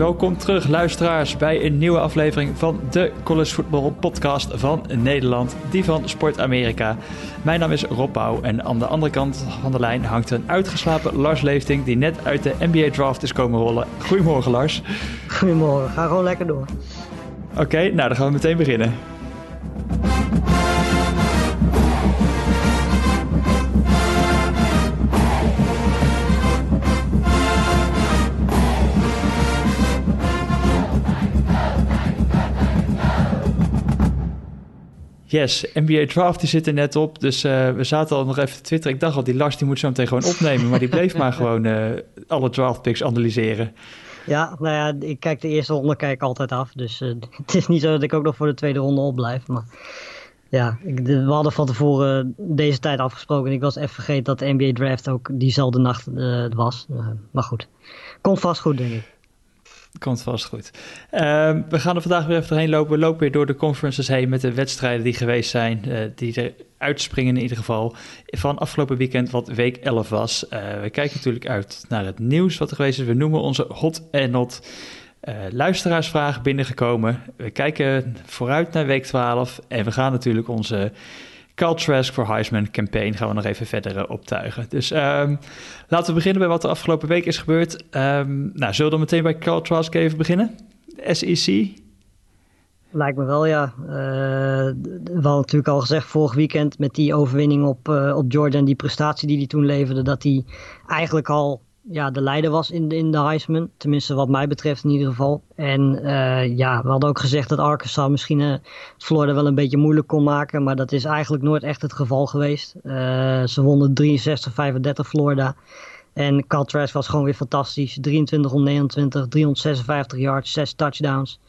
welkom terug luisteraars bij een nieuwe aflevering van de College Football podcast van Nederland, die van Sport Amerika. Mijn naam is Rob Pauw en aan de andere kant van de lijn hangt een uitgeslapen Lars Leefting die net uit de NBA draft is komen rollen. Goedemorgen Lars. Goedemorgen, ga gewoon lekker door. Oké, nou dan gaan we meteen beginnen. Yes, NBA Draft die zit er net op. Dus uh, we zaten al nog even te twitteren. Ik dacht al, die Lars die moet zo meteen gewoon opnemen. Maar die bleef maar gewoon uh, alle draft picks analyseren. Ja, nou ja, ik kijk de eerste ronde kijk altijd af. Dus uh, het is niet zo dat ik ook nog voor de tweede ronde opblijf. Maar ja, ik, we hadden van tevoren deze tijd afgesproken. En ik was even vergeten dat de NBA Draft ook diezelfde nacht was. maar goed, komt vast goed denk ik. Komt vast goed. Uh, we gaan er vandaag weer even doorheen lopen. We lopen weer door de conferences heen met de wedstrijden die geweest zijn. Uh, die er uitspringen in ieder geval. Van afgelopen weekend, wat week 11 was. Uh, we kijken natuurlijk uit naar het nieuws wat er geweest is. We noemen onze hot en not uh, luisteraarsvragen binnengekomen. We kijken vooruit naar week 12. En we gaan natuurlijk onze Carl Trask voor Heisman campaign gaan we nog even verder uh, optuigen. Dus um, laten we beginnen bij wat er afgelopen week is gebeurd. Um, nou, zullen we meteen bij Carl Trask even beginnen? SEC? Lijkt me wel, ja. Uh, we hadden natuurlijk al gezegd vorig weekend met die overwinning op, uh, op en die prestatie die hij toen leverde, dat hij eigenlijk al ja, de leider was in de, in de Heisman. Tenminste, wat mij betreft in ieder geval. En uh, ja, we hadden ook gezegd dat Arkansas misschien uh, Florida wel een beetje moeilijk kon maken. Maar dat is eigenlijk nooit echt het geval geweest. Uh, ze wonnen 63-35 Florida. En Cal Trask was gewoon weer fantastisch. 23 om 29, 356 yards, 6 touchdowns.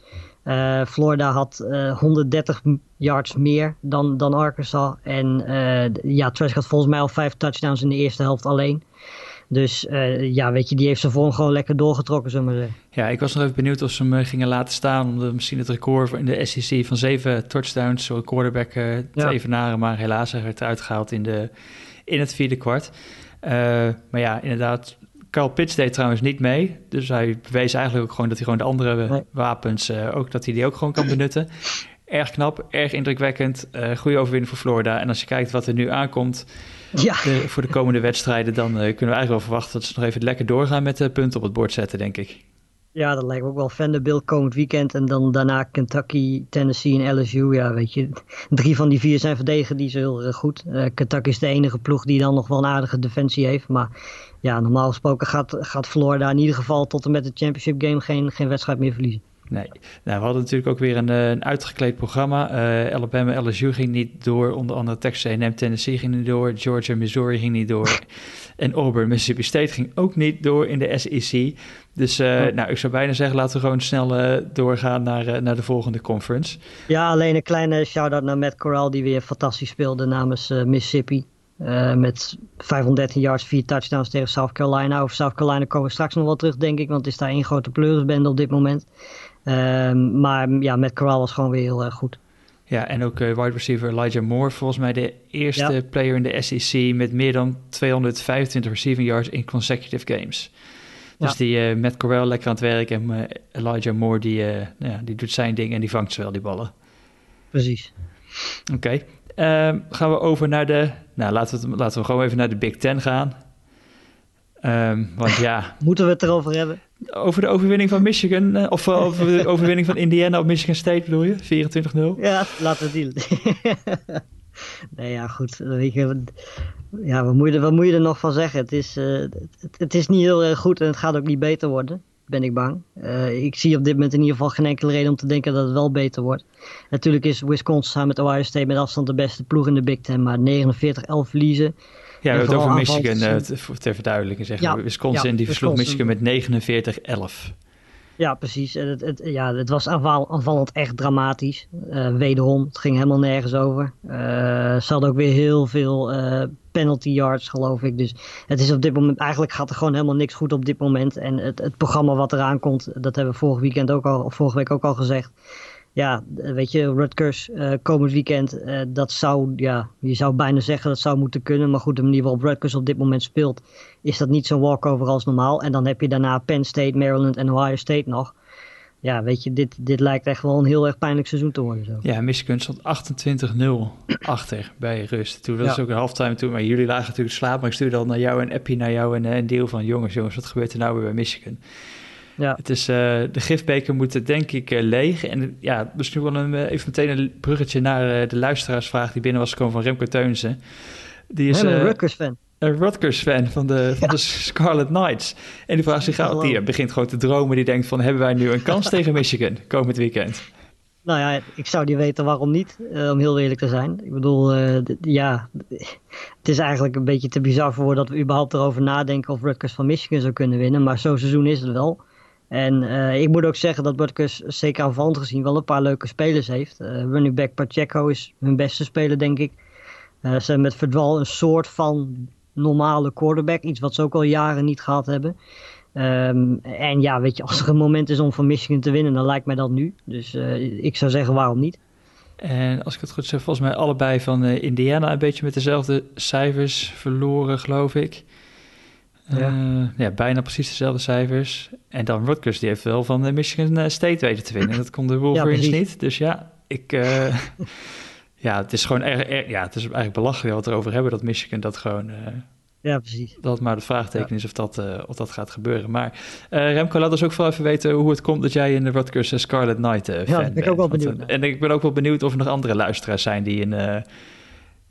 Florida had uh, 130 yards meer dan, dan Arkansas. En uh, ja, Trask had volgens mij al 5 touchdowns in de eerste helft alleen. Dus uh, ja, weet je, die heeft zijn vorm gewoon lekker doorgetrokken, zullen we zeggen. Ja, ik was nog even benieuwd of ze hem gingen laten staan om misschien het record in de SEC van zeven touchdowns, zo'n quarterback uh, te ja. evenaren. Maar helaas werd eruit gehaald in, de, in het vierde kwart. Uh, maar ja, inderdaad, Carl Pitts deed trouwens niet mee. Dus hij bewees eigenlijk ook gewoon dat hij gewoon de andere nee. wapens, ook dat hij die ook gewoon kan benutten. Erg knap, erg indrukwekkend. Goede overwinning voor Florida. En als je kijkt wat er nu aankomt ja. de, voor de komende wedstrijden, dan uh, kunnen we eigenlijk wel verwachten dat ze nog even lekker doorgaan met de punten op het bord zetten, denk ik. Ja, dat lijkt me ook wel Vanderbilt komend weekend. En dan daarna Kentucky, Tennessee en LSU. Ja, weet je, drie van die vier zijn verdedigen die is heel goed. Uh, Kentucky is de enige ploeg die dan nog wel een aardige defensie heeft. Maar ja, normaal gesproken gaat, gaat Florida in ieder geval tot en met de championship game geen, geen wedstrijd meer verliezen. Nee, nou, we hadden natuurlijk ook weer een, een uitgekleed programma. Uh, Alabama, LSU ging niet door. Onder andere Texas A&M, Tennessee ging niet door. Georgia, Missouri ging niet door. en Auburn, Mississippi State ging ook niet door in de SEC. Dus uh, oh. nou, ik zou bijna zeggen, laten we gewoon snel uh, doorgaan naar, naar de volgende conference. Ja, alleen een kleine shout-out naar Matt Corral, die weer fantastisch speelde namens Mississippi. Uh, met 513 yards, 4 touchdowns tegen South Carolina. Over South Carolina komen we straks nog wel terug, denk ik. Want het is daar één grote pleurisbende op dit moment. Uh, maar ja, met Corral was gewoon weer heel erg goed. Ja, en ook uh, wide receiver Elijah Moore, volgens mij de eerste ja. player in de SEC met meer dan 225 receiving yards in consecutive games. Dus ja. die uh, met Corral lekker aan het werk en uh, Elijah Moore die, ja, die doet zijn ding en die vangt ze wel, die ballen. Precies. Oké, okay. Uh, gaan we over naar de. Nou, laten we, laten we gewoon even naar de Big Ten gaan. Um, want ja. Moeten we het erover hebben? Over de overwinning van Michigan. Uh, of uh, over de overwinning van Indiana op Michigan State bedoel je? 24-0? Ja, laten we die. nee, ja, goed. Je, ja, wat, moet je, wat moet je er nog van zeggen? Het is, uh, het, het, is niet heel erg goed en het gaat ook niet beter worden ben ik bang. Uh, ik zie op dit moment in ieder geval geen enkele reden om te denken dat het wel beter wordt. Natuurlijk is Wisconsin samen met Ohio State met afstand de beste ploeg in de Big Ten, maar 49-11 verliezen. Ja, we hebben het over Michigan uh, ter verduidelijking. Ja, Wisconsin die versloeg Michigan met 49-11. Ja, precies. Het, het, ja, het was aanval, aanvallend echt dramatisch. Uh, wederom, het ging helemaal nergens over. Uh, ze hadden ook weer heel veel uh, penalty yards, geloof ik. Dus het is op dit moment, eigenlijk gaat er gewoon helemaal niks goed op dit moment. En het, het programma wat eraan komt, dat hebben we vorig weekend ook al, of vorige week ook al gezegd. Ja, weet je, Rutgers uh, komend weekend, dat zou, ja, je zou bijna zeggen dat zou moeten kunnen. Maar goed, de manier waarop Rutgers op dit moment speelt, is dat niet zo'n walkover als normaal. En dan heb je daarna Penn State, Maryland en Ohio State nog ja, weet je, dit, dit lijkt echt wel een heel erg pijnlijk seizoen te worden. Zo. Ja, Michigan stond 28-0 achter bij rust. Toen was ja. ook een halftime toen, maar jullie lagen natuurlijk slaap. Maar ik stuurde al naar jou een appje naar jou en een deel van jongens, jongens, wat gebeurt er nou weer bij Michigan? Ja. Het is, uh, de gifbeker moet denk ik uh, leeg. En ja, misschien wel een, even meteen een bruggetje naar de luisteraarsvraag die binnen was gekomen van Remco Teunzen. Die is een Rutgers fan een Rutgers-fan van de, van de Scarlet Knights. En die vraagt zich af, die begint gewoon te dromen. Die denkt van, hebben wij nu een kans tegen Michigan komend weekend? Nou ja, ik zou niet weten waarom niet, om heel eerlijk te zijn. Ik bedoel, uh, ja, het is eigenlijk een beetje te bizar voor dat we überhaupt erover nadenken of Rutgers van Michigan zou kunnen winnen. Maar zo'n seizoen is het wel. En uh, ik moet ook zeggen dat Rutgers zeker aanvallend gezien wel een paar leuke spelers heeft. running back Pacheco is hun beste speler, denk ik. ze hebben met Verdwal een soort van normale quarterback. Iets wat ze ook al jaren niet gehad hebben. Um, en ja, weet je, als er een moment is om van Michigan te winnen, dan lijkt mij dat nu. Dus uh, ik zou zeggen, waarom niet? En als ik het goed zeg, volgens mij allebei van uh, Indiana een beetje met dezelfde cijfers verloren, geloof ik. Ja. Uh, ja, bijna precies dezelfde cijfers. En dan Rutgers, die heeft wel van de Michigan State weten te winnen. Dat kon de Wolverines ja, niet. Dus ja, ik... ja, het is gewoon erg, ja, het is eigenlijk belachelijk wat we erover hebben dat Michigan dat gewoon. Uh, ja, precies. Dat maar de vraagteken is of dat, uh, of dat gaat gebeuren. Maar uh, Remco, laat ons ook vooral even weten hoe het komt dat jij in de Rutgers Scarlet Knight fan ja, ben ik ook wel benieuwd. Want, en ik ben ook wel benieuwd of er nog andere luisteraars zijn die een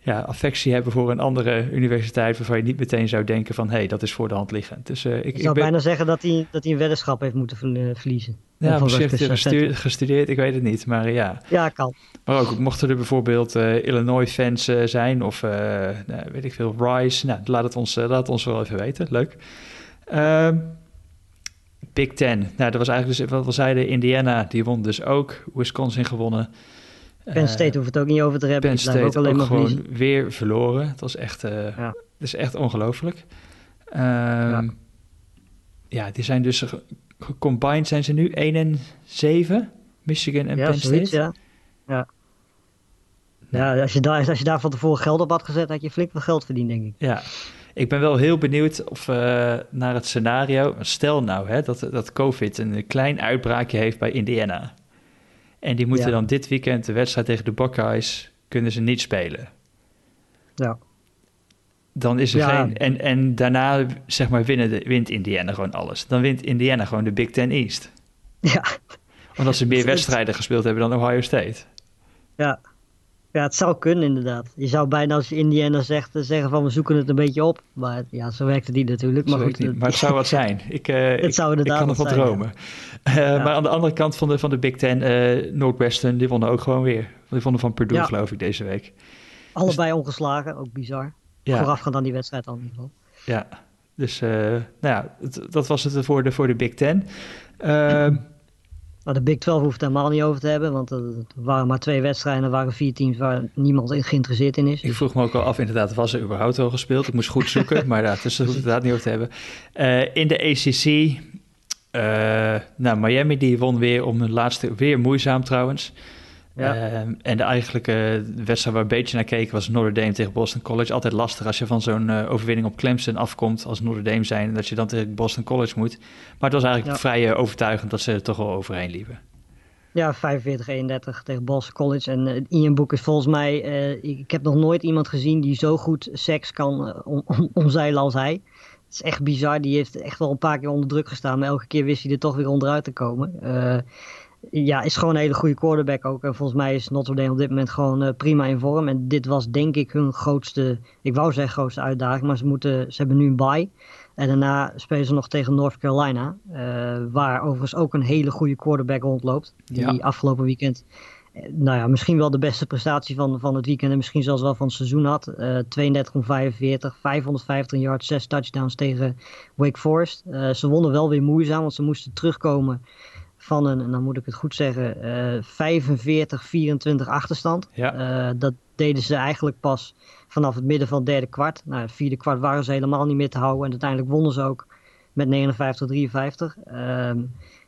ja, affectie hebben voor een andere universiteit waarvan je niet meteen zou denken van hé, hey, dat is voor de hand liggend. Dus, uh, ik, ik, zou bijna zeggen dat hij, dat hij een weddenschap heeft moeten verliezen. Ja, misschien heeft hij gestudeerd, ik weet het niet, maar ja. Ja, kan. Maar ook, mochten er bijvoorbeeld uh, Illinois-fans zijn of nou, weet ik veel, Rice, nou, laat het ons, laat het ons wel even weten, leuk. Ehm, Big Ten, nou dat was eigenlijk dus wat we zeiden, Indiana, die won dus ook, Wisconsin gewonnen. Penn State hoeft het ook niet over te hebben. Penn State ook, alleen ook gewoon weer verloren. Het was echt, uh, ja. het is echt ongelooflijk. Ja. ja. die zijn dus gecombined zijn ze nu 1 en 7, Michigan en ja, Penn State. ja. ja. Ja, als je, daar, als je daar van tevoren geld op had gezet, had je flink veel geld verdiend, denk ik. Ja, ik ben wel heel benieuwd of uh, naar het scenario. Stel nou hè, dat, dat COVID een klein uitbraakje heeft bij Indiana. En die moeten dan dit weekend de wedstrijd tegen de Buckeyes kunnen ze niet spelen. Ja. Dan is er ja. geen. En, en daarna, zeg maar, winnen de, wint Indiana gewoon alles. Dan wint Indiana gewoon de Big Ten East. Ja. Omdat ze meer wedstrijden gespeeld hebben dan Ohio State. Ja. Ja, het zou kunnen inderdaad. Je zou bijna als je Indiana zegt, zeggen van we zoeken het een beetje op. Maar ja, zo werkt het niet natuurlijk. Maar, goed, niet. maar het zou wat zijn. Ik, uh, het ik, zou inderdaad ik kan dromen. Ja. Uh, ja. Maar aan de andere kant van de, van de Big Ten, uh, Northwestern, die wonnen ook gewoon weer. Die vonden van Purdue, ja. geloof ik, deze week. Allebei dus, ongeslagen, ook bizar. Voorafgaand aan die wedstrijd al in ieder geval. Ja, dus nou ja, het, dat was het voor de, voor de Big Ten. Ehm, nou, de Big 12 hoeft het helemaal niet over te hebben, want er waren maar twee wedstrijden. Er waren vier teams waar niemand in geïnteresseerd in is. Ik vroeg me ook al af, inderdaad, was er überhaupt al gespeeld? Ik moest goed zoeken, maar ja, dus daar hoeft het inderdaad niet over te hebben. Uh, in de ACC, uh, nou, Miami die won weer om hun laatste, weer moeizaam trouwens. Ja. Uh, en de eigenlijke wedstrijd waar een beetje naar keken was Notre Dame tegen Boston College. Altijd lastig als je van zo'n uh, overwinning op Clemson afkomt als Notre Dame zijn. En dat je dan tegen Boston College moet. Maar het was eigenlijk ja. vrij uh, overtuigend dat ze er toch wel overheen liepen. Ja, 45-31 tegen Boston College. En uh, Ian Book is volgens mij... ik heb nog nooit iemand gezien die zo goed seks kan om, om, omzeilen als hij. Het is echt bizar. Die heeft echt wel een paar keer onder druk gestaan. Maar elke keer wist hij er toch weer onderuit te komen ja, is gewoon een hele goede quarterback ook. En volgens mij is Notre Dame op dit moment gewoon uh, prima in vorm. En dit was denk ik hun grootste, ik wou zeggen grootste uitdaging, maar ze, moeten, ze hebben nu een bye. En daarna spelen ze nog tegen North Carolina, uh, waar overigens ook een hele goede quarterback rondloopt. Die ja. afgelopen weekend, uh, nou ja, misschien wel de beste prestatie van, van het weekend en misschien zelfs wel van het seizoen had. 32 om 45, 550 yards, 6 touchdowns tegen Wake Forest. ze wonnen wel weer moeizaam, want ze moesten terugkomen van een, en dan moet ik het goed zeggen, uh, 45-24 achterstand. Ja. Uh, dat deden ze eigenlijk pas vanaf het midden van het derde kwart. Nou, het vierde kwart waren ze helemaal niet meer te houden. En uiteindelijk wonnen ze ook met 59-53. Uh,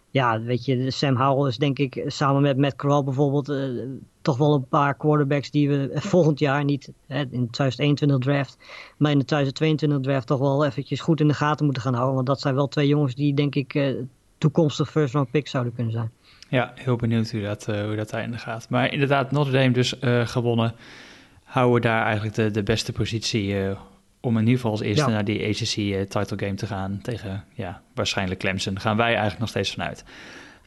ja, weet je, Sam Howell is denk ik samen met Matt Corral bijvoorbeeld toch wel een paar quarterbacks die we volgend jaar niet hè, in 2021 draft, maar in de 2022 draft toch wel eventjes goed in de gaten moeten gaan houden. Want dat zijn wel twee jongens die denk ik toekomstig first round picks zouden kunnen zijn. Ja, heel benieuwd hoe dat, uh, hoe dat einde gaat. Maar inderdaad, Notre Dame dus uh, gewonnen. Houden daar eigenlijk de, de beste positie uh, om in ieder geval als eerste naar die ACC title game te gaan tegen ja, waarschijnlijk Clemson. Daar gaan wij eigenlijk nog steeds vanuit.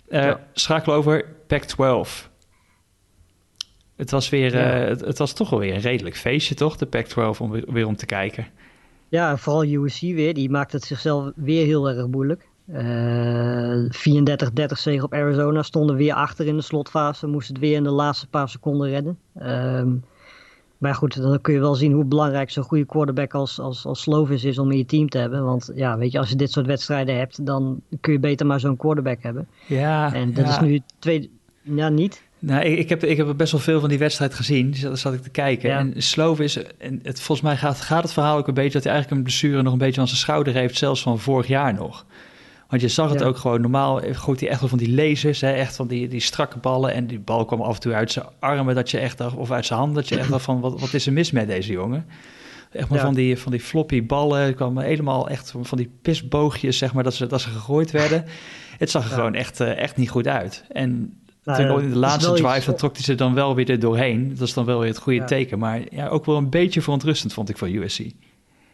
Ja. Schakelen over Pac-12. Het was, weer, het, het, was toch wel weer een redelijk feestje, toch? De Pac-12 om weer om te kijken. Ja, vooral USC weer. Die maakt het zichzelf weer heel erg moeilijk. 34-30 eh, zege op Arizona. Stonden weer achter in de slotfase. Moesten het weer in de laatste paar seconden redden. Ehm, maar goed, dan kun je wel zien hoe belangrijk zo'n goede quarterback als, als, als Slovis is om in je team te hebben. Want ja, weet je, als je dit soort wedstrijden hebt, dan kun je beter maar zo'n quarterback hebben. Ja. En dat is nu twee. Ja, niet. Nou, ik, ik, heb, ik heb best wel veel van die wedstrijd gezien. Dus daar zat ik te kijken. En Slovis, en het, volgens mij gaat, gaat het verhaal ook een beetje dat hij eigenlijk een blessure nog een beetje aan zijn schouder heeft, zelfs van vorig jaar nog. Want je zag het ook gewoon normaal. Gooit hij echt wel van die lasers, hè, echt van die, die strakke ballen. En die bal kwam af en toe uit zijn armen, dat je echt dacht, of uit zijn handen, dat je echt dacht van, wat, wat is er mis met deze jongen? Echt maar van, die, van die floppy ballen, kwam helemaal echt van die pisboogjes, zeg maar, dat ze, dat ze gegooid werden. Het zag er gewoon echt, uh, echt niet goed uit. En nou, in de laatste drive, dan trok hij ze dan wel weer er doorheen. Dat is dan wel weer het goede teken. Maar ja, ook wel een beetje verontrustend, vond ik, van USC.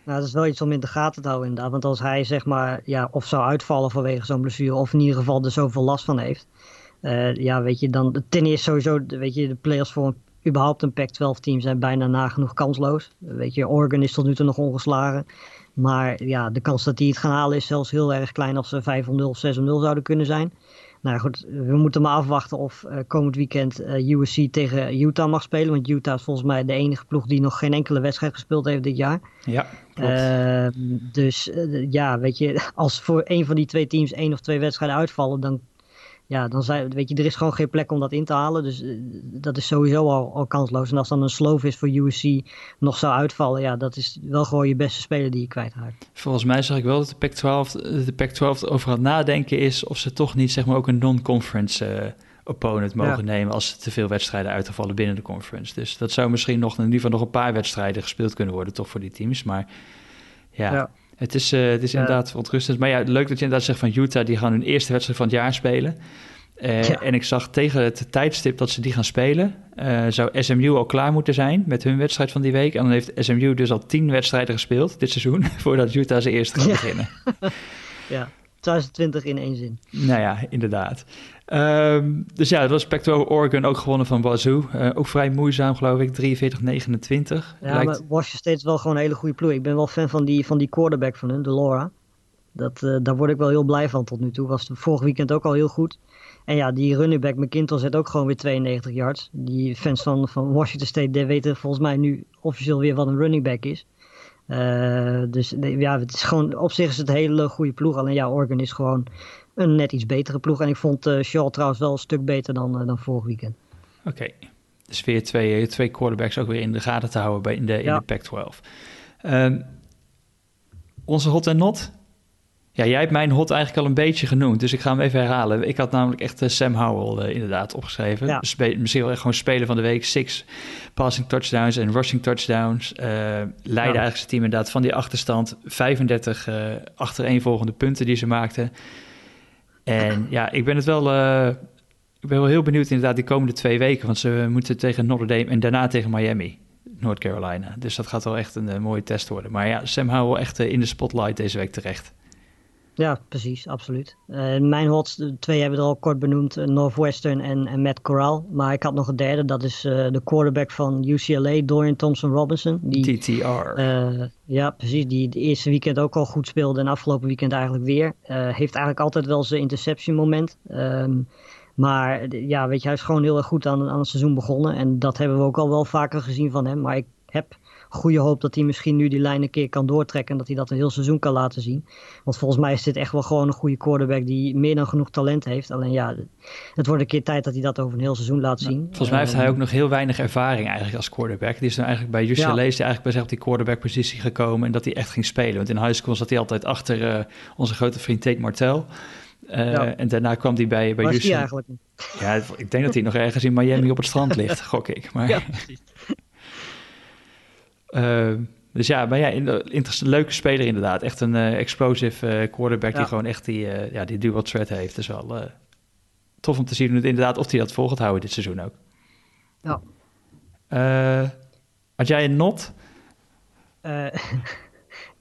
Nou, dat is wel iets om in de gaten te houden inderdaad. Want als hij zeg maar, ja, of zou uitvallen vanwege zo'n blessure, of in ieder geval er zoveel last van heeft. Uh, ja, weet je, dan ten eerste sowieso, weet je, de players voor een, überhaupt een Pac-12 team zijn bijna nagenoeg kansloos. Weet je, Oregon is tot nu toe nog ongeslagen. Maar ja, de kans dat die het gaan halen is zelfs heel erg klein als ze 5 0 of 6 0 zouden kunnen zijn. Nou goed, we moeten maar afwachten of uh, komend weekend uh, eh, USC tegen Utah mag spelen. Want Utah is volgens mij de enige ploeg die nog geen enkele wedstrijd gespeeld heeft dit jaar. Ja, klopt. Uh, dus ja, weet je, als voor een van die twee teams één of twee wedstrijden uitvallen, dan ja, dan zijn, weet je, er is gewoon geen plek om dat in te halen. Dus uh, dat is sowieso al, al, kansloos. En als dan een sloof is voor USC nog zou uitvallen, ja, dat is wel gewoon je beste speler die je kwijtraakt. Volgens mij zag ik wel dat de Pac-12, de Pac-12 over het nadenken is of ze toch niet zeg maar ook een non-conference uh, opponent mogen nemen als er te veel wedstrijden uitvallen binnen de conference. Dus dat zou misschien nog in ieder geval nog een paar wedstrijden gespeeld kunnen worden, toch voor die teams. Maar ja. ja. Het is, uh, het is inderdaad verontrustend. Maar ja, leuk dat je inderdaad zegt van Utah, die gaan hun eerste wedstrijd van het jaar spelen. Uh, En ik zag tegen het tijdstip dat ze die gaan spelen, uh, zou SMU al klaar moeten zijn met hun wedstrijd van die week. En dan heeft SMU dus al tien wedstrijden gespeeld dit seizoen, voordat Utah zijn eerste gaat beginnen. ja, 2020 in één zin. Nou ja, inderdaad. Um, dus ja, dat was Pecto Oregon ook gewonnen van Wazoo. Uh, ook vrij moeizaam, geloof ik. 43-29. Ja, Lijkt... maar Washington steeds wel gewoon een hele goede ploeg. Ik ben wel fan van die, van die quarterback van hun, de Laura. Dat, uh, daar word ik wel heel blij van tot nu toe. Was de vorig weekend ook al heel goed. En ja, die running back McKinton zet ook gewoon weer 92 yards. Die fans van, van Washington State weten volgens mij nu officieel weer wat een running back is. Uh, dus ja, het is gewoon, op zich is het een hele goede ploeg. Alleen ja, Oregon is gewoon een net iets betere ploeg. En ik vond uh, Shaw trouwens wel een stuk beter dan, uh, dan vorig weekend. Oké, okay. dus weer twee, twee quarterbacks ook weer in de gaten te houden bij in de, in de Pac-12. Um, onze hot en not? Ja, jij hebt mijn hot eigenlijk al een beetje genoemd, dus ik ga hem even herhalen. Ik had namelijk echt uh, Sam Howell uh, inderdaad opgeschreven. Ja. Spe misschien wel echt gewoon speler van de week. Six passing touchdowns en rushing touchdowns. Uh, leidde ja. eigenlijk zijn team inderdaad van die achterstand. 35 achtereenvolgende punten die ze maakten. En ja, ik ben het wel... ik ben wel heel benieuwd inderdaad die komende twee weken. Want ze moeten tegen Notre Dame en daarna tegen Miami. North Carolina. Dus dat gaat wel echt een mooie test worden. Maar ja, Sam Howell echt in de spotlight deze week terecht. Ja, precies, absoluut. Uh, mijn hots, twee hebben we er al kort benoemd, uh, Northwestern en, en Matt Corral. Maar ik had nog een derde, dat is uh, de quarterback van UCLA, Dorian Thompson-Robinson. TTR. ja, precies, die de eerste weekend ook al goed speelde en afgelopen weekend eigenlijk weer. heeft eigenlijk altijd wel zijn interception moment. Um, maar ja, weet je, hij is gewoon heel erg goed aan, aan het seizoen begonnen. En dat hebben we ook al wel vaker gezien van hem. Maar ik heb goede hoop dat hij misschien nu die lijn een keer kan doortrekken. En dat hij dat een heel seizoen kan laten zien. Want volgens mij is dit echt wel gewoon een goede quarterback die meer dan genoeg talent heeft. Alleen ja, het wordt een keer tijd dat hij dat over een heel seizoen laat zien. volgens mij heeft hij ook nog heel weinig ervaring eigenlijk als quarterback. Die is dan eigenlijk bij UCLA ja. hij eigenlijk bij op die quarterback positie gekomen. En dat hij echt ging spelen. Want in high school zat hij altijd achter uh, onze grote vriend Tate Martel. En daarna kwam hij bij, bij eigenlijk? Ja, ik denk dat hij nog ergens in Miami op het strand ligt, gok ik. Maar... Ja, precies. Dus ja, maar ja, interessant, leuke speler inderdaad. Echt een uh, explosive uh, quarterback die gewoon echt die, ja, die dual threat heeft. Dus wel tof om te zien inderdaad of hij dat vol gaat houden dit seizoen ook. Ja. had jij een not?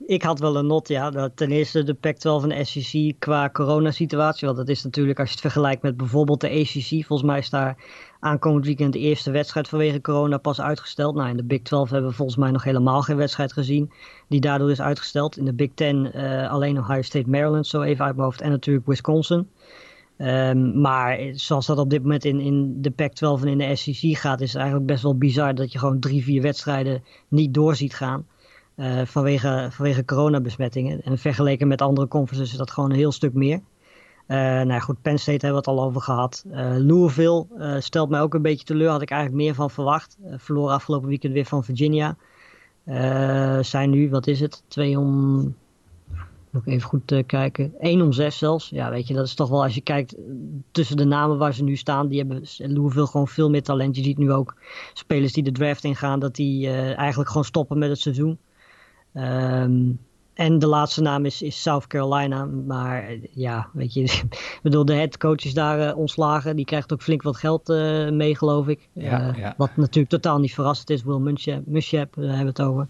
ik had wel een not, ja. Ten eerste de Pac-12 en de SEC qua coronasituatie. Want dat is natuurlijk, als je het vergelijkt met bijvoorbeeld de ACC... volgens mij is daar aankomend weekend de eerste wedstrijd vanwege corona pas uitgesteld. Nou, in de Big 12 hebben we volgens mij nog helemaal geen wedstrijd gezien die daardoor is uitgesteld. In de Big 10 uh, eh, alleen Ohio State, Maryland, zo even uit mijn hoofd. En natuurlijk Wisconsin. Um, maar zoals dat op dit moment in, in de Pac-12 en in de SEC gaat, is het eigenlijk best wel bizar dat je gewoon drie, vier wedstrijden niet door ziet gaan. Uh, vanwege, vanwege coronabesmettingen. En vergeleken met andere conferences is dat gewoon een heel stuk meer. Uh, nou goed, Penn State hebben we het al over gehad. Uh, Louisville uh, stelt mij ook een beetje teleur. Had ik eigenlijk meer van verwacht. verloor afgelopen weekend weer van Virginia. zijn nu, wat is het? 2 om... Moet ik even goed kijken. 1 om 6 zelfs. Ja, weet je, dat is toch wel als je kijkt tussen de namen waar ze nu staan. Die hebben Louisville gewoon veel meer talent. Je ziet nu ook spelers die de draft ingaan. Dat die eigenlijk gewoon stoppen met het seizoen. Um, en de laatste naam is, is South Carolina. Maar ja, weet je, ik bedoel, de headcoach is daar uh, ontslagen. Die krijgt ook flink wat geld uh, mee, geloof ik. Ja, ja. Wat natuurlijk totaal niet verrassend is. Will Muschamp, daar hebben we het over.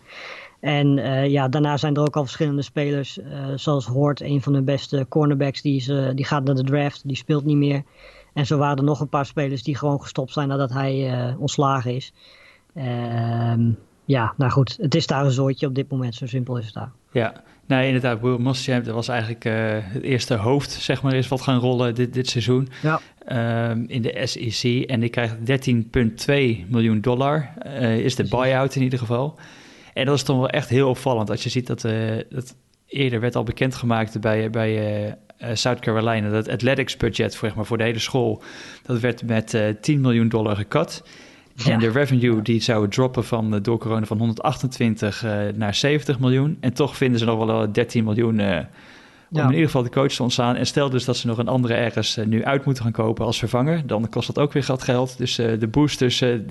En ja, daarna zijn er ook al verschillende spelers. zoals Hoort, een van de beste cornerbacks, die, is, die gaat naar de draft. Die speelt niet meer. En zo waren er nog een paar spelers die gewoon gestopt zijn nadat hij ontslagen is. Ehm ja, nou goed, het is daar een zooitje op dit moment, zo simpel is het daar. Ja, nee, inderdaad, Will Muschamp, dat was eigenlijk uh, het eerste hoofd, zeg maar, is wat gaan rollen dit, dit seizoen ja. Um, in de SEC. En die krijgt 13,2 miljoen dollar, uh, is de buyout in ieder geval. En dat is toch wel echt heel opvallend, als je ziet dat, uh, dat eerder werd al bekendgemaakt bij, bij South Carolina, dat athletics budget voor, zeg maar, voor de hele school, dat werd met 10 miljoen dollar gekat. En de revenue die zou droppen van, door corona van 128 uh, naar 70 miljoen. En toch vinden ze nog wel 13 miljoen uh, om in ieder geval de coach te ontstaan. En stel dus dat ze nog een andere ergens uh, nu uit moeten gaan kopen als vervanger. Dan kost dat ook weer geld geld. Dus de boosters die,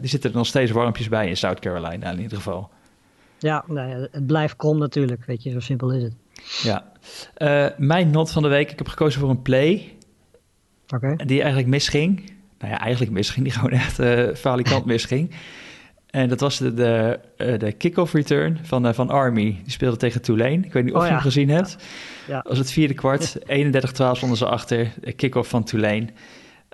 die zitten er nog steeds warmpjes bij in South Carolina in ieder geval. Ja, nou het blijft krom natuurlijk. Weet je, zo simpel is het. Ja. mijn not van de week. Ik heb gekozen voor een play. Okay. Die eigenlijk misging nou ja, eigenlijk misging. Die gewoon echt uh, falikant misging. En dat was de, de, uh, de kick-off return van, uh, van Army. Die speelde tegen Tulane. Ik weet niet of oh, je hem gezien hebt. Ja. ja. was het vierde kwart. 31-12 stonden ze achter. De kick-off van Tulane.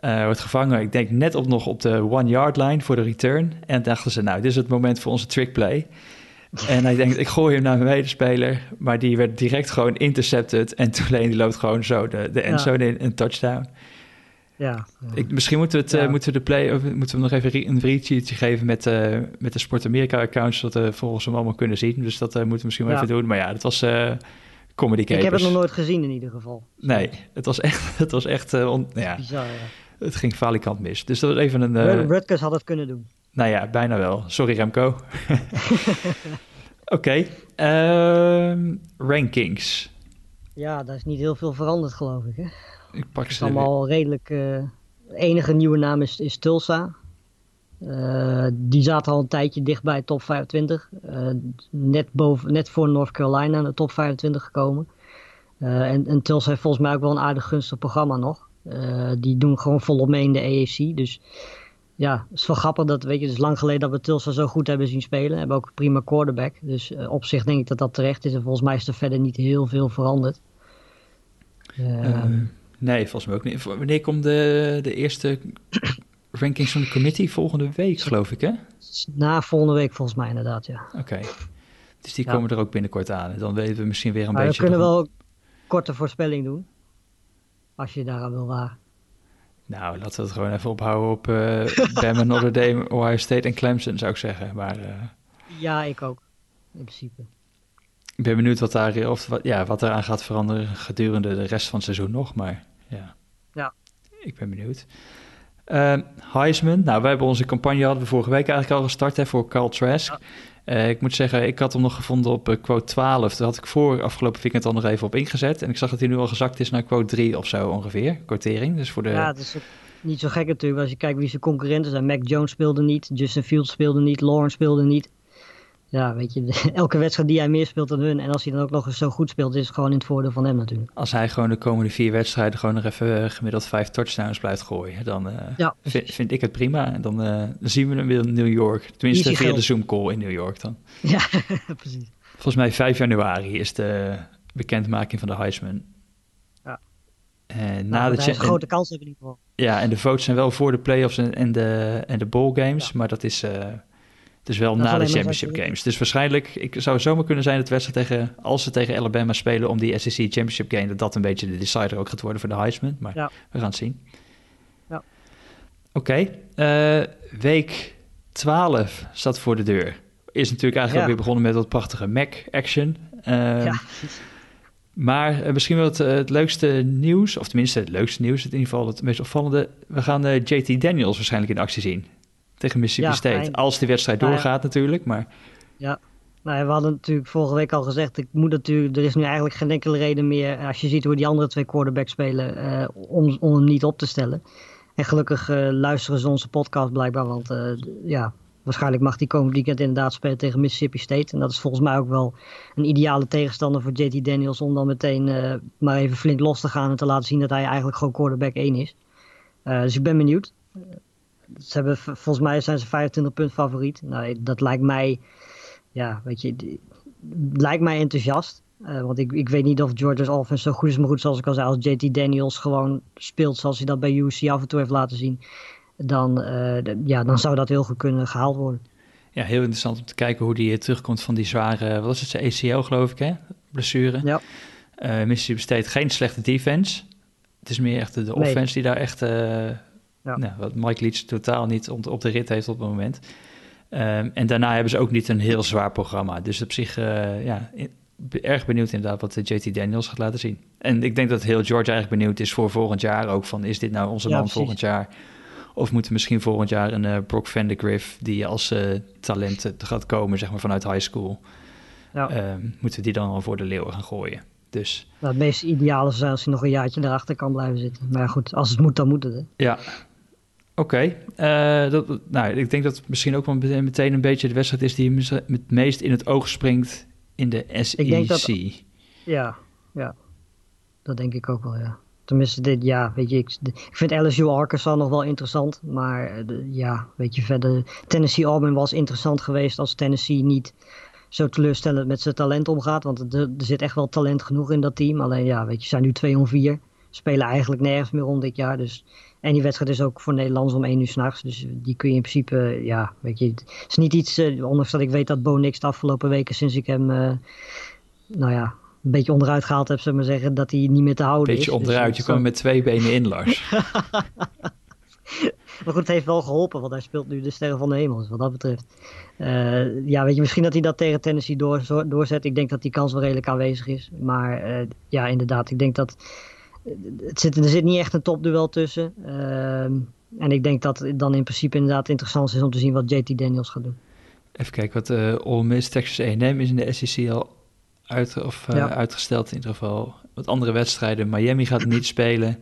Uh, wordt gevangen, ik denk net op nog op de one-yard line voor de return. En dachten ze, nou, dit is het moment voor onze trick play. En hij denkt, ik gooi hem naar mijn medespeler. Maar die werd direct gewoon intercepted. En Tulane die loopt gewoon zo de, de endzone ja. in, een touchdown. Ja, Ik, misschien moeten we, het, uh, moeten we de play, of moeten we nog even een readsheetje geven met, uh, met de Sport Amerika accounts, zodat we volgens hem allemaal kunnen zien. Dus dat uh, moeten we misschien wel even doen. Maar ja, dat was comedy capers. Ik heb het nog nooit gezien in ieder geval. Nee, het was echt, het was echt, on, ja, Bizar, ja. Het ging falikant mis. Dus dat was even een... Rutgers had het kunnen doen. Nou ja, bijna wel. Sorry Remco. Oké, okay. Ehm, rankings. Ja, daar is niet heel veel veranderd geloof ik hè? Ik pak ze allemaal redelijk. Uh, enige nieuwe naam is, is Tulsa. Uh, die zaten al een tijdje dichtbij top 25. Uh, eh, net, boven, net voor North Carolina in de top 25 gekomen. en, en Tulsa heeft volgens mij ook wel een aardig gunstig programma nog. die doen gewoon volop mee in de AFC. Dus ja, het is wel grappig dat, weet je, het is lang geleden dat we Tulsa zo goed hebben zien spelen. Hebben ook een prima quarterback. Dus op zich denk ik dat dat terecht is. En volgens mij is er verder niet heel veel veranderd. Nee, volgens mij ook niet. Wanneer komt de, de eerste rankings van de committee? Volgende week, geloof ik, hè? Na volgende week, volgens mij inderdaad, ja. Oké. Dus die komen er ook binnenkort aan. Dan weten we misschien weer een maar beetje... We kunnen wel een korte voorspelling doen. Als je daaraan wil wagen. Nou, laten we het gewoon even ophouden op uh, Bama, Notre Dame, Ohio State en Clemson, zou ik zeggen. Maar, uh... Ja, ik ook. In principe. Ik ben benieuwd wat, daar, of, wat, ja, wat eraan gaat veranderen gedurende de rest van het seizoen nog. Maar ja, ja. ik ben benieuwd. Uh, Heisman, nou, we hebben onze campagne hadden we vorige week eigenlijk al gestart hè, voor Carl Trask. Uh, ik moet zeggen, ik had hem nog gevonden op uh, quote 12. Daar had ik voor afgelopen weekend al nog even op ingezet. En ik zag dat hij nu al gezakt is naar quote 3 of zo ongeveer, quotering. Dus voor de... Ja, het is niet zo gek natuurlijk als je kijkt wie zijn concurrenten zijn. Mac Jones speelde niet, Justin Fields speelde niet, Lawrence speelde niet ja, weet je, elke wedstrijd die hij meer speelt dan hun. En als hij dan ook nog eens zo goed speelt, is het gewoon in het voordeel van hem natuurlijk. Als hij gewoon de komende vier wedstrijden gewoon nog even eh, gemiddeld vijf touchdowns blijft gooien, dan uh, vind, vind, ik het prima. En dan, uh, dan zien we hem weer in New York. Tenminste, via de Zoom call in New York dan. Ja, precies. Volgens mij 5 januari is de bekendmaking van de Heisman. Ja. En nou, na de een grote kans hebben in ieder geval. Ja, en de votes zijn wel voor de playoffs en, en de, en de bowl games, maar dat is dus wel na de championship games. Dus waarschijnlijk, ik zou zomaar kunnen zijn dat wedstrijd tegen, als ze tegen Alabama spelen om die SEC championship game, dat dat een beetje de decider ook gaat worden voor de Heisman. Maar we gaan het zien. Ja. Oké, okay. uh, week 12 staat voor de deur. Is natuurlijk eigenlijk ook weer begonnen met wat prachtige Mac-action. Uh, ja. Maar uh, misschien wel het, uh, het, leukste nieuws, of tenminste het leukste nieuws, in ieder geval het meest opvallende. We gaan JT Daniels waarschijnlijk in actie zien tegen Mississippi State. Als die wedstrijd nou doorgaat natuurlijk, maar... Ja, nou, we hadden natuurlijk vorige week al gezegd, ik moet natuurlijk, er is nu eigenlijk geen enkele reden meer, als je ziet hoe die andere twee quarterbacks spelen, uh, om, om hem niet op te stellen. En gelukkig uh, luisteren ze onze podcast blijkbaar, want uh, ja, waarschijnlijk mag die komend weekend inderdaad spelen tegen Mississippi State. En dat is volgens mij ook wel een ideale tegenstander voor JT Daniels om dan meteen maar even flink los te gaan en te laten zien dat hij eigenlijk gewoon quarterback 1 is. dus ik ben benieuwd ze hebben, volgens mij zijn ze 25 punt favoriet. Nou, dat lijkt mij, ja, weet je, lijkt mij enthousiast. Uh, want ik, ik weet niet of Georgia's offense zo goed is, maar goed, zoals ik al zei, als JT Daniels gewoon speelt zoals hij dat bij UC af en toe heeft laten zien, dan, uh, ja, dan zou dat heel goed kunnen gehaald worden. Ja, heel interessant om te kijken hoe die terugkomt van die zware, wat was het, zijn ACL geloof ik, hè? Blessure. Ja. Uh, Mississippi State geen slechte defense. Het is meer echt de, offense die daar echt ja. Nou, wat Mike Leach totaal niet op de rit heeft op het moment. Um, en daarna hebben ze ook niet een heel zwaar programma. Dus op zich, uh, ja, erg benieuwd inderdaad wat de JT Daniels gaat laten zien. En ik denk dat heel George eigenlijk benieuwd is voor volgend jaar ook. Van, is dit nou onze man volgend jaar? Of moeten misschien volgend jaar een uh, Brock Vandegrift... die als uh, talent gaat komen, zeg maar, vanuit high school... Ja. Um, moeten we die dan al voor de leeuwen gaan gooien. Dus... Nou, het meest ideale is als hij nog een jaartje erachter kan blijven zitten. Maar goed, als het moet, dan moet het. Hè? Ja, Oké, okay. eh, nou, ik denk dat het misschien ook wel meteen een beetje de wedstrijd is die het meest in het oog springt in de SEC. Ik denk dat, ja, ja, dat denk ik ook wel, ja. Tenminste, dit, ja, weet je, ik, ik vind LSU Arkansas nog wel interessant, maar eh, ja, weet je, verder, Tennessee Auburn was interessant geweest als Tennessee niet zo teleurstellend met zijn talent omgaat, want er, er zit echt wel talent genoeg in dat team. Alleen ja, weet je, zijn nu 2 om 4, spelen eigenlijk nergens meer om dit jaar, dus en die wedstrijd is ook voor Nederlands om 1 uur s'nachts. Dus die kun je in principe, ja, weet je. Het is niet iets, uh, ondanks dat ik weet dat Bo niks de afgelopen weken sinds ik hem, uh, nou ja, een beetje onderuit gehaald heb, zullen maar zeggen, dat hij niet meer te houden beetje is. Beetje dus onderuit, je kwam met twee benen in, Lars. maar goed, het heeft wel geholpen, want hij speelt nu de Sterren van de Hemel. Dus wat dat betreft. Uh, ja, weet je, misschien dat hij dat tegen Tennessee door, doorzet. Ik denk dat die kans wel redelijk aanwezig is. Maar ja, inderdaad, ik denk dat het zit, er zit niet echt een topduel tussen. Ehm, en ik denk dat het dan in principe inderdaad interessant is om te zien wat JT Daniels gaat doen. Even kijken, wat uh, Ole Miss, Texas A&M is in de SEC al uit, of, uh, uitgesteld in ieder geval. Wat andere wedstrijden, Miami gaat niet spelen.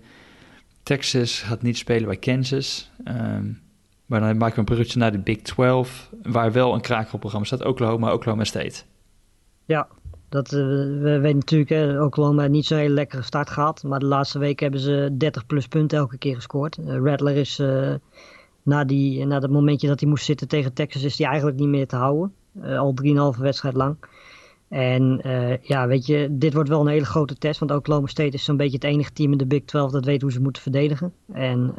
Texas gaat niet spelen bij Kansas. Um, maar dan maken we een bruggetje naar de Big 12, waar wel een krakerprogramma staat. Oklahoma, Oklahoma State. Ja, dat, uh, we weten natuurlijk uh, Oklahoma niet zo'n hele lekkere start gehad. Maar de laatste weken hebben ze 30 plus punten elke keer gescoord. Uh, Rattler is na, die, na dat momentje dat hij moest zitten tegen Texas is hij eigenlijk niet meer te houden. al 3,5 wedstrijd lang. En ja, weet je, dit wordt wel een hele grote test. Want Oklahoma State is zo'n beetje het enige team in de Big 12 dat weet hoe ze moeten verdedigen. En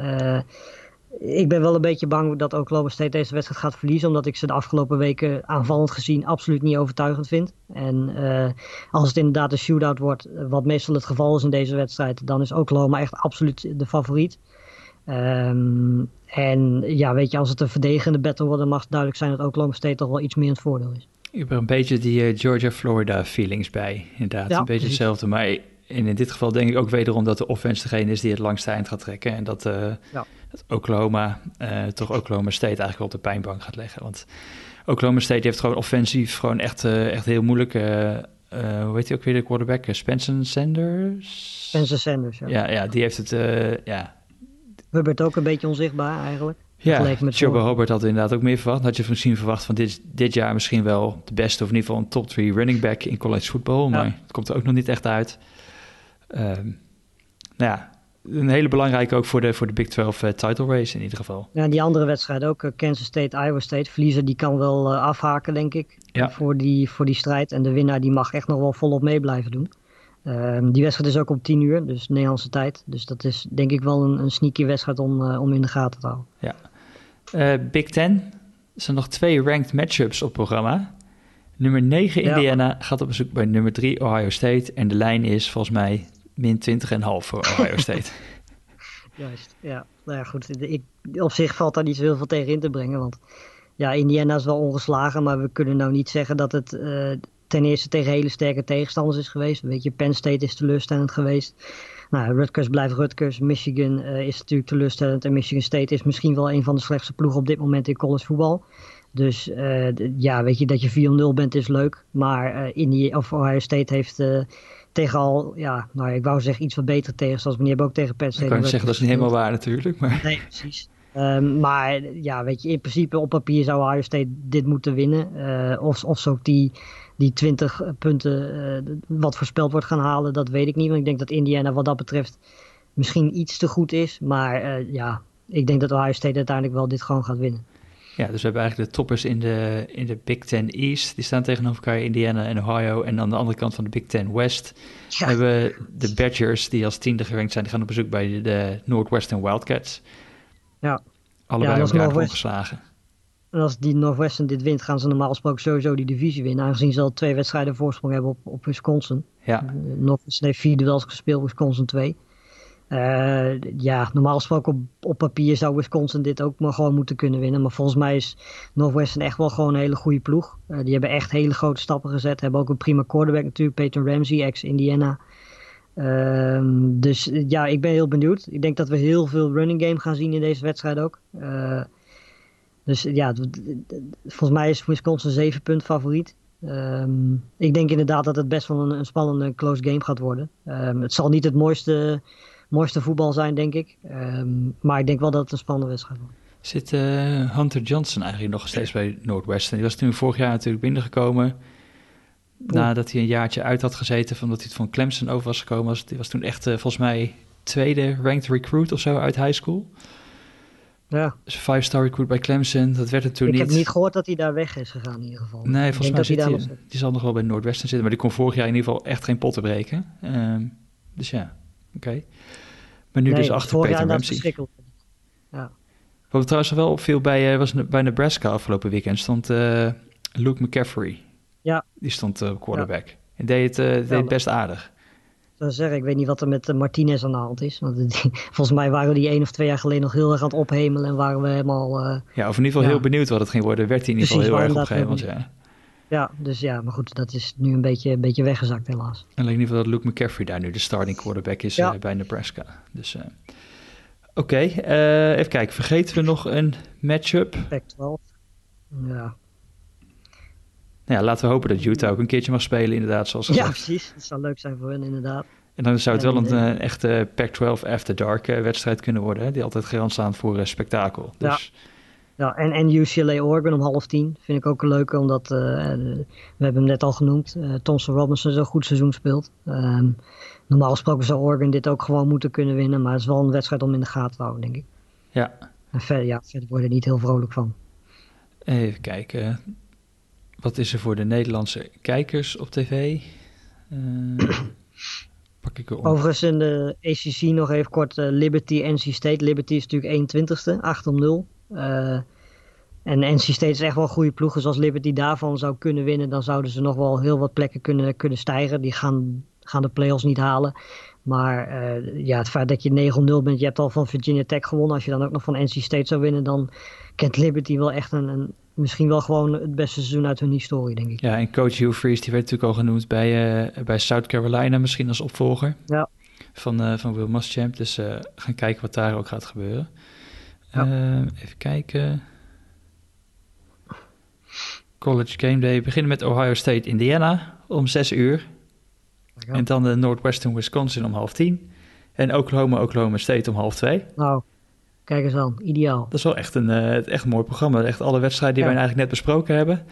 ik ben wel een beetje bang dat Oklahoma State deze wedstrijd gaat verliezen. Omdat ik ze de afgelopen weken aanvallend gezien absoluut niet overtuigend vind. En uh, als het inderdaad een shootout wordt, wat meestal het geval is in deze wedstrijd, dan is Oklahoma echt absoluut de favoriet. Um, en ja, weet je, als het een verdedigende battle wordt, dan mag het duidelijk zijn dat Oklahoma State toch wel iets meer in het voordeel is. Je hebt er een beetje die uh, Georgia-Florida feelings bij, inderdaad. Ja, een beetje hetzelfde, maar in, in dit geval denk ik ook wederom dat de offense degene is die het langste eind gaat trekken. En dat, uh, ja. dat Oklahoma, uh, toch Oklahoma State eigenlijk op de pijnbank gaat leggen. Want Oklahoma State heeft gewoon offensief gewoon echt, echt heel moeilijk. hoe heet hij ook weer de quarterback? Spencer Sanders? Spencer Sanders, ja. Ja, ja die heeft het, ja. Hubbard ook een beetje onzichtbaar eigenlijk. Ja, Joe Hobart had inderdaad ook meer verwacht. Had je misschien verwacht van dit, dit jaar misschien wel de beste... of in ieder geval een top 3 running back in college football. Maar het komt er ook nog niet echt uit. Um, nou ja, een hele belangrijke ook voor de, voor de Big 12 uh, eh, title race in ieder geval. Ja, die andere wedstrijd ook. Uh, Kansas State, Iowa State. Verliezer die kan wel uh, afhaken, denk ik. Ja. Voor, die, voor die strijd. En de winnaar die mag echt nog wel volop mee blijven doen. Ehm, die wedstrijd is ook om 10 uur, dus Nederlandse tijd. Dus dat is denk ik wel een, een sneaky wedstrijd om, om in de gaten te houden. Ja, Big Ten. Er zijn nog twee ranked matchups op programma. Nummer 9 Indiana gaat op bezoek bij nummer 3 Ohio State. En de lijn is volgens mij min 20,5 voor Ohio State. Juist, ja. Nou ja, goed. Ik, op zich valt daar niet zo heel veel tegen in te brengen. Want ja, Indiana is wel ongeslagen. Maar we kunnen nou niet zeggen dat het uh, ten eerste tegen hele sterke tegenstanders is geweest. Weet je, Penn State is teleurstellend geweest. Nou, Rutgers blijft Rutgers. Michigan uh, is natuurlijk teleurstellend. En Michigan State is misschien wel een van de slechtste ploegen op dit moment in college voetbal. Dus uh, ja, weet je, dat je 4-0 bent is leuk. Maar uh, Indië, of Ohio State heeft tegen al, ja, nou ik wou zeggen iets wat beter tegen. Zoals meneer ook tegen Penn State. Ik kan zeggen, dat is niet helemaal waar natuurlijk. Maar... Nee, precies. Um, maar ja, weet je, in principe op papier zou Ohio State dit moeten winnen. Uh, of, of ze ook die die 20 punten uh, wat voorspeld wordt gaan halen, dat weet ik niet. Want ik denk dat Indiana wat dat betreft misschien iets te goed is. Maar uh, ja, ik denk dat Ohio State uiteindelijk wel dit gewoon gaat winnen. Ja, dus we hebben eigenlijk de toppers in de, in de Big Ten East. Die staan tegenover elkaar, Indiana en Ohio. En aan de andere kant van de Big Ten West ja. hebben we de Badgers, die als tiende gerankt zijn. Die gaan op bezoek bij de, de Northwestern Wildcats. Ja. Allebei ja, elkaar ongeslagen. En als die Northwestern dit wint, gaan ze normaal gesproken sowieso die divisie winnen. Aangezien ze al twee wedstrijden voorsprong hebben op, op Wisconsin. Ja. Northwestern heeft vier duels gespeeld, Wisconsin 2. Eh, ja, normaal gesproken op, papier zou Wisconsin dit ook maar gewoon moeten kunnen winnen. Maar volgens mij is Northwestern echt wel gewoon een hele goede ploeg. Uh, die hebben echt hele grote stappen gezet. Hebben ook een prima quarterback natuurlijk, Peyton Ramsey, ex-Indiana. Uh, dus ja, ik ben heel benieuwd. Ik denk dat we heel veel running game gaan zien in deze wedstrijd ook. Dus ja, volgens mij is Wisconsin 7 punt favoriet. Um, ik denk inderdaad dat het best wel een, spannende close game gaat worden. Um, het zal niet het mooiste, mooiste voetbal zijn, denk ik. Um, maar ik denk wel dat het een spannende wedstrijd wordt. Zit uh, Hunter Johnson eigenlijk nog steeds bij Northwestern? Die was toen vorig jaar natuurlijk binnengekomen. Nadat hij een jaartje uit had gezeten, van dat hij het van Clemson over was gekomen. Was, die was toen echt uh, volgens mij tweede ranked recruit of zo uit high school. Ja. Dus five-star recruit bij Clemson, dat werd het toen niet. Ik heb niet gehoord dat hij daar weg is gegaan in ieder geval. Nee, volgens mij zit hij, die zal nog wel bij Noordwesten zitten, maar die kon vorig jaar in ieder geval echt geen potten breken. Um, dus ja. Okay. Maar nu nee, dus achter Peter Ramsey. Ja. Wat trouwens wel opviel bij, uh, was bij Nebraska afgelopen weekend, stond uh, Luke McCaffrey. Ja. Die stond uh, quarterback. Ja. En deed het, uh, deed best aardig zou zeggen, ik weet niet wat er met Martinez aan de hand is. Want die, volgens mij waren die één of twee jaar geleden nog heel erg aan het ophemelen en waren we helemaal... Ja, of in ieder geval heel benieuwd wat het ging worden. Werd hij in ieder geval heel erg opgeheven. Ja. Ja, dus ja, maar goed, dat is nu een beetje, een beetje weggezakt helaas. En in ieder geval dat Luke McCaffrey daar nu de starting quarterback is ja. uh, bij Nebraska. Dus uh, oké, okay, even kijken. Vergeten we nog een matchup? Pac-12, ja. Nou ja, laten we hopen dat Utah ook een keertje mag spelen, inderdaad. Zoals ja, precies. Dat zou leuk zijn voor hen, inderdaad. En dan zou het wel een, een eh, echte Pac-12 After Dark wedstrijd kunnen worden. Hè? Die altijd garant staan voor spektakel. Dus... Ja. Ja, en, en UCLA Oregon om half tien vind ik ook een leuke. Omdat, uh, we hebben hem net al genoemd, uh, Thompson Robinson zo'n goed seizoen speelt. Um, normaal gesproken zou Oregon dit ook gewoon moeten kunnen winnen. Maar het is wel een wedstrijd om in de gaten te houden, denk ik. Ja. En verder, ja, verder word je niet heel vrolijk van. Even kijken. Wat is er voor de Nederlandse kijkers op tv? Uh, pak ik Overigens in de ACC nog even kort Liberty, NC State. Liberty is natuurlijk 21ste, 8 om 0. Uh, en NC State is echt wel een goede ploeg. Dus als Liberty daarvan zou kunnen winnen, dan zouden ze nog wel heel wat plekken kunnen, kunnen stijgen. Die gaan, gaan de playoffs niet halen. Maar uh, ja, het feit dat je 9-0 bent, je hebt al van Virginia Tech gewonnen. Als je dan ook nog van NC State zou winnen, dan kent Liberty wel echt een, een misschien wel gewoon het beste seizoen uit hun historie, denk ik. Ja, en coach Hugh Freeze, die werd natuurlijk al genoemd bij, uh, bij South Carolina, misschien als opvolger ja. van, uh, van Will Muschamp. Dus gaan kijken wat daar ook gaat gebeuren. Ja. even kijken. College Game Day. We beginnen met Ohio State, Indiana om 6 uur. En dan de Northwestern Wisconsin om half tien. En Oklahoma, Oklahoma State om half twee. Nou, kijk eens aan. Ideaal. Dat is wel echt een, uh, echt een mooi programma. Echt alle wedstrijden die ja. wij eigenlijk net besproken hebben.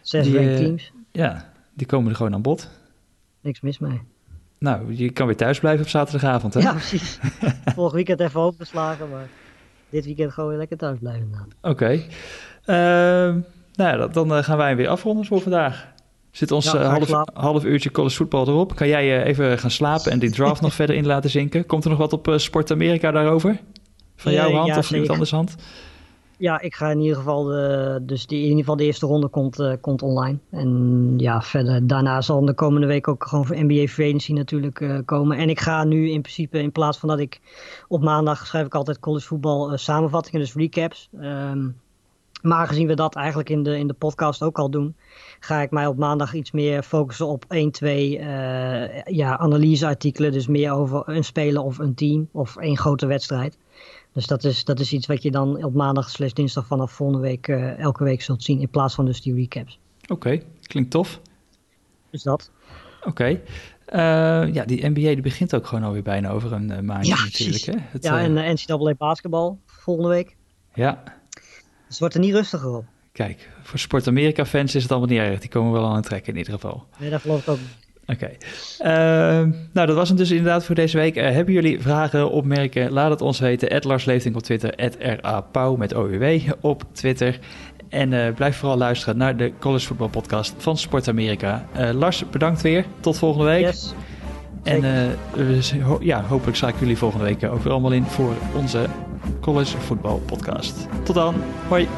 Zes die, uh, teams. Ja, die komen er gewoon aan bod. Niks mis mee. Nou, je kan weer thuis blijven op zaterdagavond, hè? Ja, precies. Vorig weekend even overgeslagen, maar dit weekend gewoon weer lekker thuis blijven. Oké. Okay. Uh, nou ja, dan gaan wij weer afronden voor vandaag. Zit ons ja, half, half uurtje college voetbal erop. Kan jij even gaan slapen en die draft nog verder in laten zinken? Komt er nog wat op Sport Amerika daarover? Van jouw hand of van iemand anders hand? Ja, ik ga in ieder geval de, dus die, in ieder geval de eerste ronde komt, uh, komt online. En ja, verder daarna zal de komende week ook gewoon voor NBA Agency natuurlijk uh, komen. En ik ga nu in principe, in plaats van dat ik op maandag schrijf ik altijd college voetbal uh, samenvattingen, dus recaps. Um, maar aangezien we dat eigenlijk in de, in de podcast ook al doen, ga ik mij op maandag iets meer focussen op 1, 2 uh, ja, analyseartikelen. Dus meer over een speler of een team of één grote wedstrijd. Dus dat is, dat is iets wat je dan op maandag slash dinsdag vanaf volgende week uh, elke week zult zien. In plaats van dus die recaps. Oké, okay, klinkt tof. Dus dat. Oké. Okay. Uh, ja, die NBA die begint ook gewoon alweer bijna over een uh, maandje ja, natuurlijk. Hè? Het, ja, en uh, NCAA basketbal volgende week. Ja. Dus het wordt er niet rustiger op. Kijk, voor Sport Amerika fans is het allemaal niet erg. Die komen wel aan het trekken in ieder geval. Nee, dat geloof ik ook Oké. Okay. Uh, nou, dat was het dus inderdaad voor deze week. Uh, hebben jullie vragen, opmerkingen? Laat het ons weten. Ed Lars Leefding op Twitter. RAPauw met OUW op Twitter. En uh, blijf vooral luisteren naar de College Football Podcast van Sport Amerika. Lars, bedankt weer. Tot volgende week. Yes. En ho ja, hopelijk sta ik jullie volgende week ook weer allemaal in voor onze College Football Podcast. Tot dan. Hoi.